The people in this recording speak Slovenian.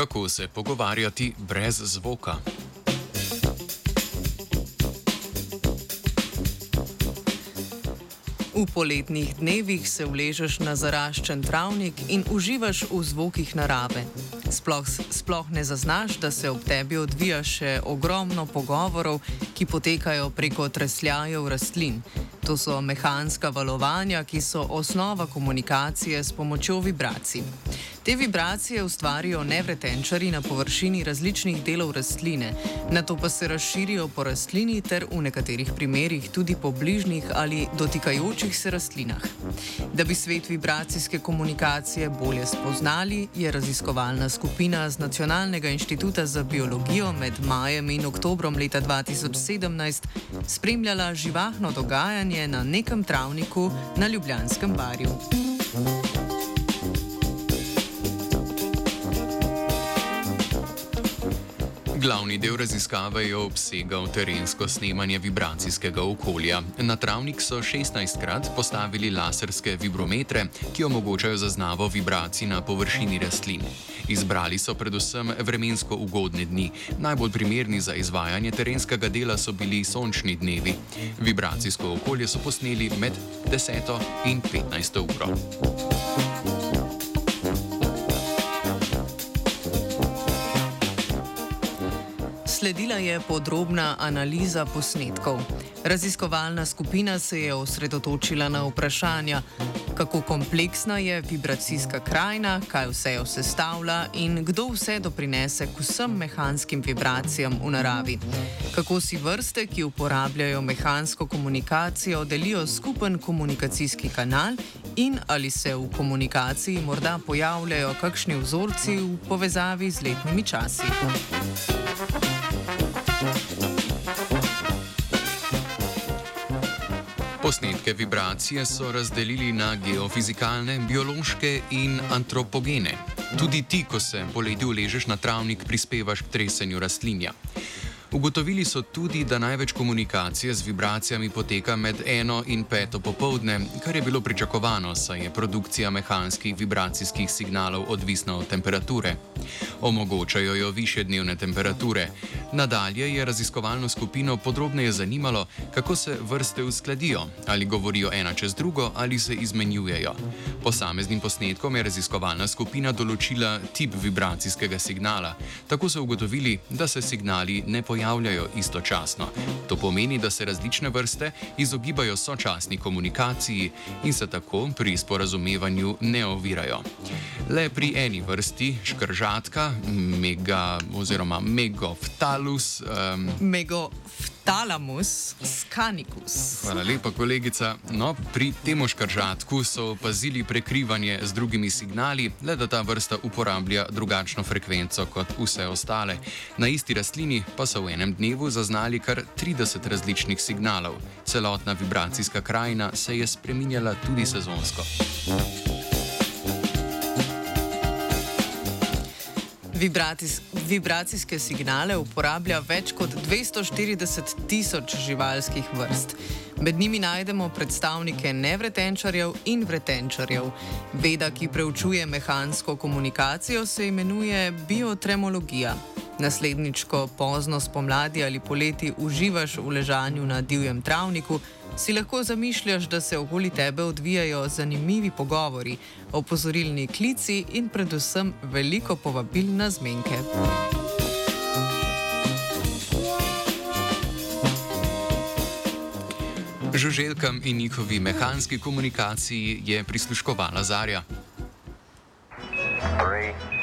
Kako se pogovarjati brez zvoka? V poletnih dnevih se vležeš na zaraščen travnik in uživaš v zvokih narave. Sploh, sploh ne zaznaš, da se ob tebi odvija še ogromno pogovorov, ki potekajo preko tresljajev rastlin. To so mehanska valovanja, ki so osnova komunikacije s pomočjo vibracij. Te vibracije ustvarijo nevretenčari na površini različnih delov rastline, na to pa se razširijo po rastlini ter v nekaterih primerjih tudi po bližnjih ali dotikajočih se rastlinah. Da bi svet vibracijske komunikacije bolje spoznali, je raziskovalna skupina z Nacionalnega inštituta za biologijo med majem in oktobrom leta 2017 spremljala živahno dogajanje na nekem travniku na Ljubljanskem barju. Glavni del raziskave je obsegal terensko snemanje vibracijskega okolja. Na travnik so 16krat postavili laserske vibrometre, ki omogočajo zaznavo vibracij na površini rastlin. Izbrali so predvsem vremensko ugodne dni. Najbolj primerni za izvajanje terenskega dela so bili sončni dnevi. Vibracijsko okolje so posneli med 10 in 15 uro. Sledila je podrobna analiza posnetkov. Raziskovalna skupina se je osredotočila na vprašanja, kako kompleksna je vibracijska krajina, kaj vse jo sestavlja in kdo vse doprinese k vsem mehanskim vibracijam v naravi. Kako si vrste, ki uporabljajo mehansko komunikacijo, delijo skupen komunikacijski kanal in ali se v komunikaciji morda pojavljajo kakšni vzorci v povezavi z letnimi časi. Posnetke vibracije so razdelili na geofizikalne, biološke in antropogene. Tudi ti, ko se poleti uležeš na travnik, prispevaš k tresenju rastlinja. Ugotovili so tudi, da največ komunikacije z vibracijami poteka med eno in peto popovdne, kar je bilo pričakovano, saj je produkcija mehanskih vibracijskih signalov odvisna od temperature. Omogočajo jo više dnevne temperature. Nadalje je raziskovalno skupino podrobneje zanimalo, kako se vrste uskladijo, ali govorijo ena čez drugo ali se izmenjujejo. Posameznim posnetkom je raziskovalna skupina določila tip vibracijskega signala. Tako so ugotovili, da se signali ne pojavljajo istočasno. To pomeni, da se različne vrste izogibajo sočasni komunikaciji in se tako pri sporazumevanju ne ovirajo. Le pri eni vrsti, škržatka, mega oziroma megoftalus. Um, Megofthalamus scanicus. Hvala lepa, kolegica. No, pri tem škržatku so opazili prekrivanje z drugimi signali, le da ta vrsta uporablja drugačno frekvenco kot vse ostale. Na isti rastlini pa so v enem dnevu zaznali kar 30 različnih signalov. Celotna vibracijska krajina se je spreminjala tudi sezonsko. Vibratis, vibracijske signale uporablja več kot 240 tisoč živalskih vrst. Med njimi najdemo predstavnike nevretenčarjev in vretenčarjev. Veda, ki preučuje mehansko komunikacijo, se imenuje biotremologija. Naslednjič, ko pozno spomladi ali poleti uživaš v ležanju na divjem travniku, Si lahko zamišljaš, da se okoli tebe odvijajo zanimivi pogovori, opozorilni klici in predvsem veliko povabil na zmenke. Žuželkam in njihovi mehanski komunikaciji je prisluškovala Zarja. Three.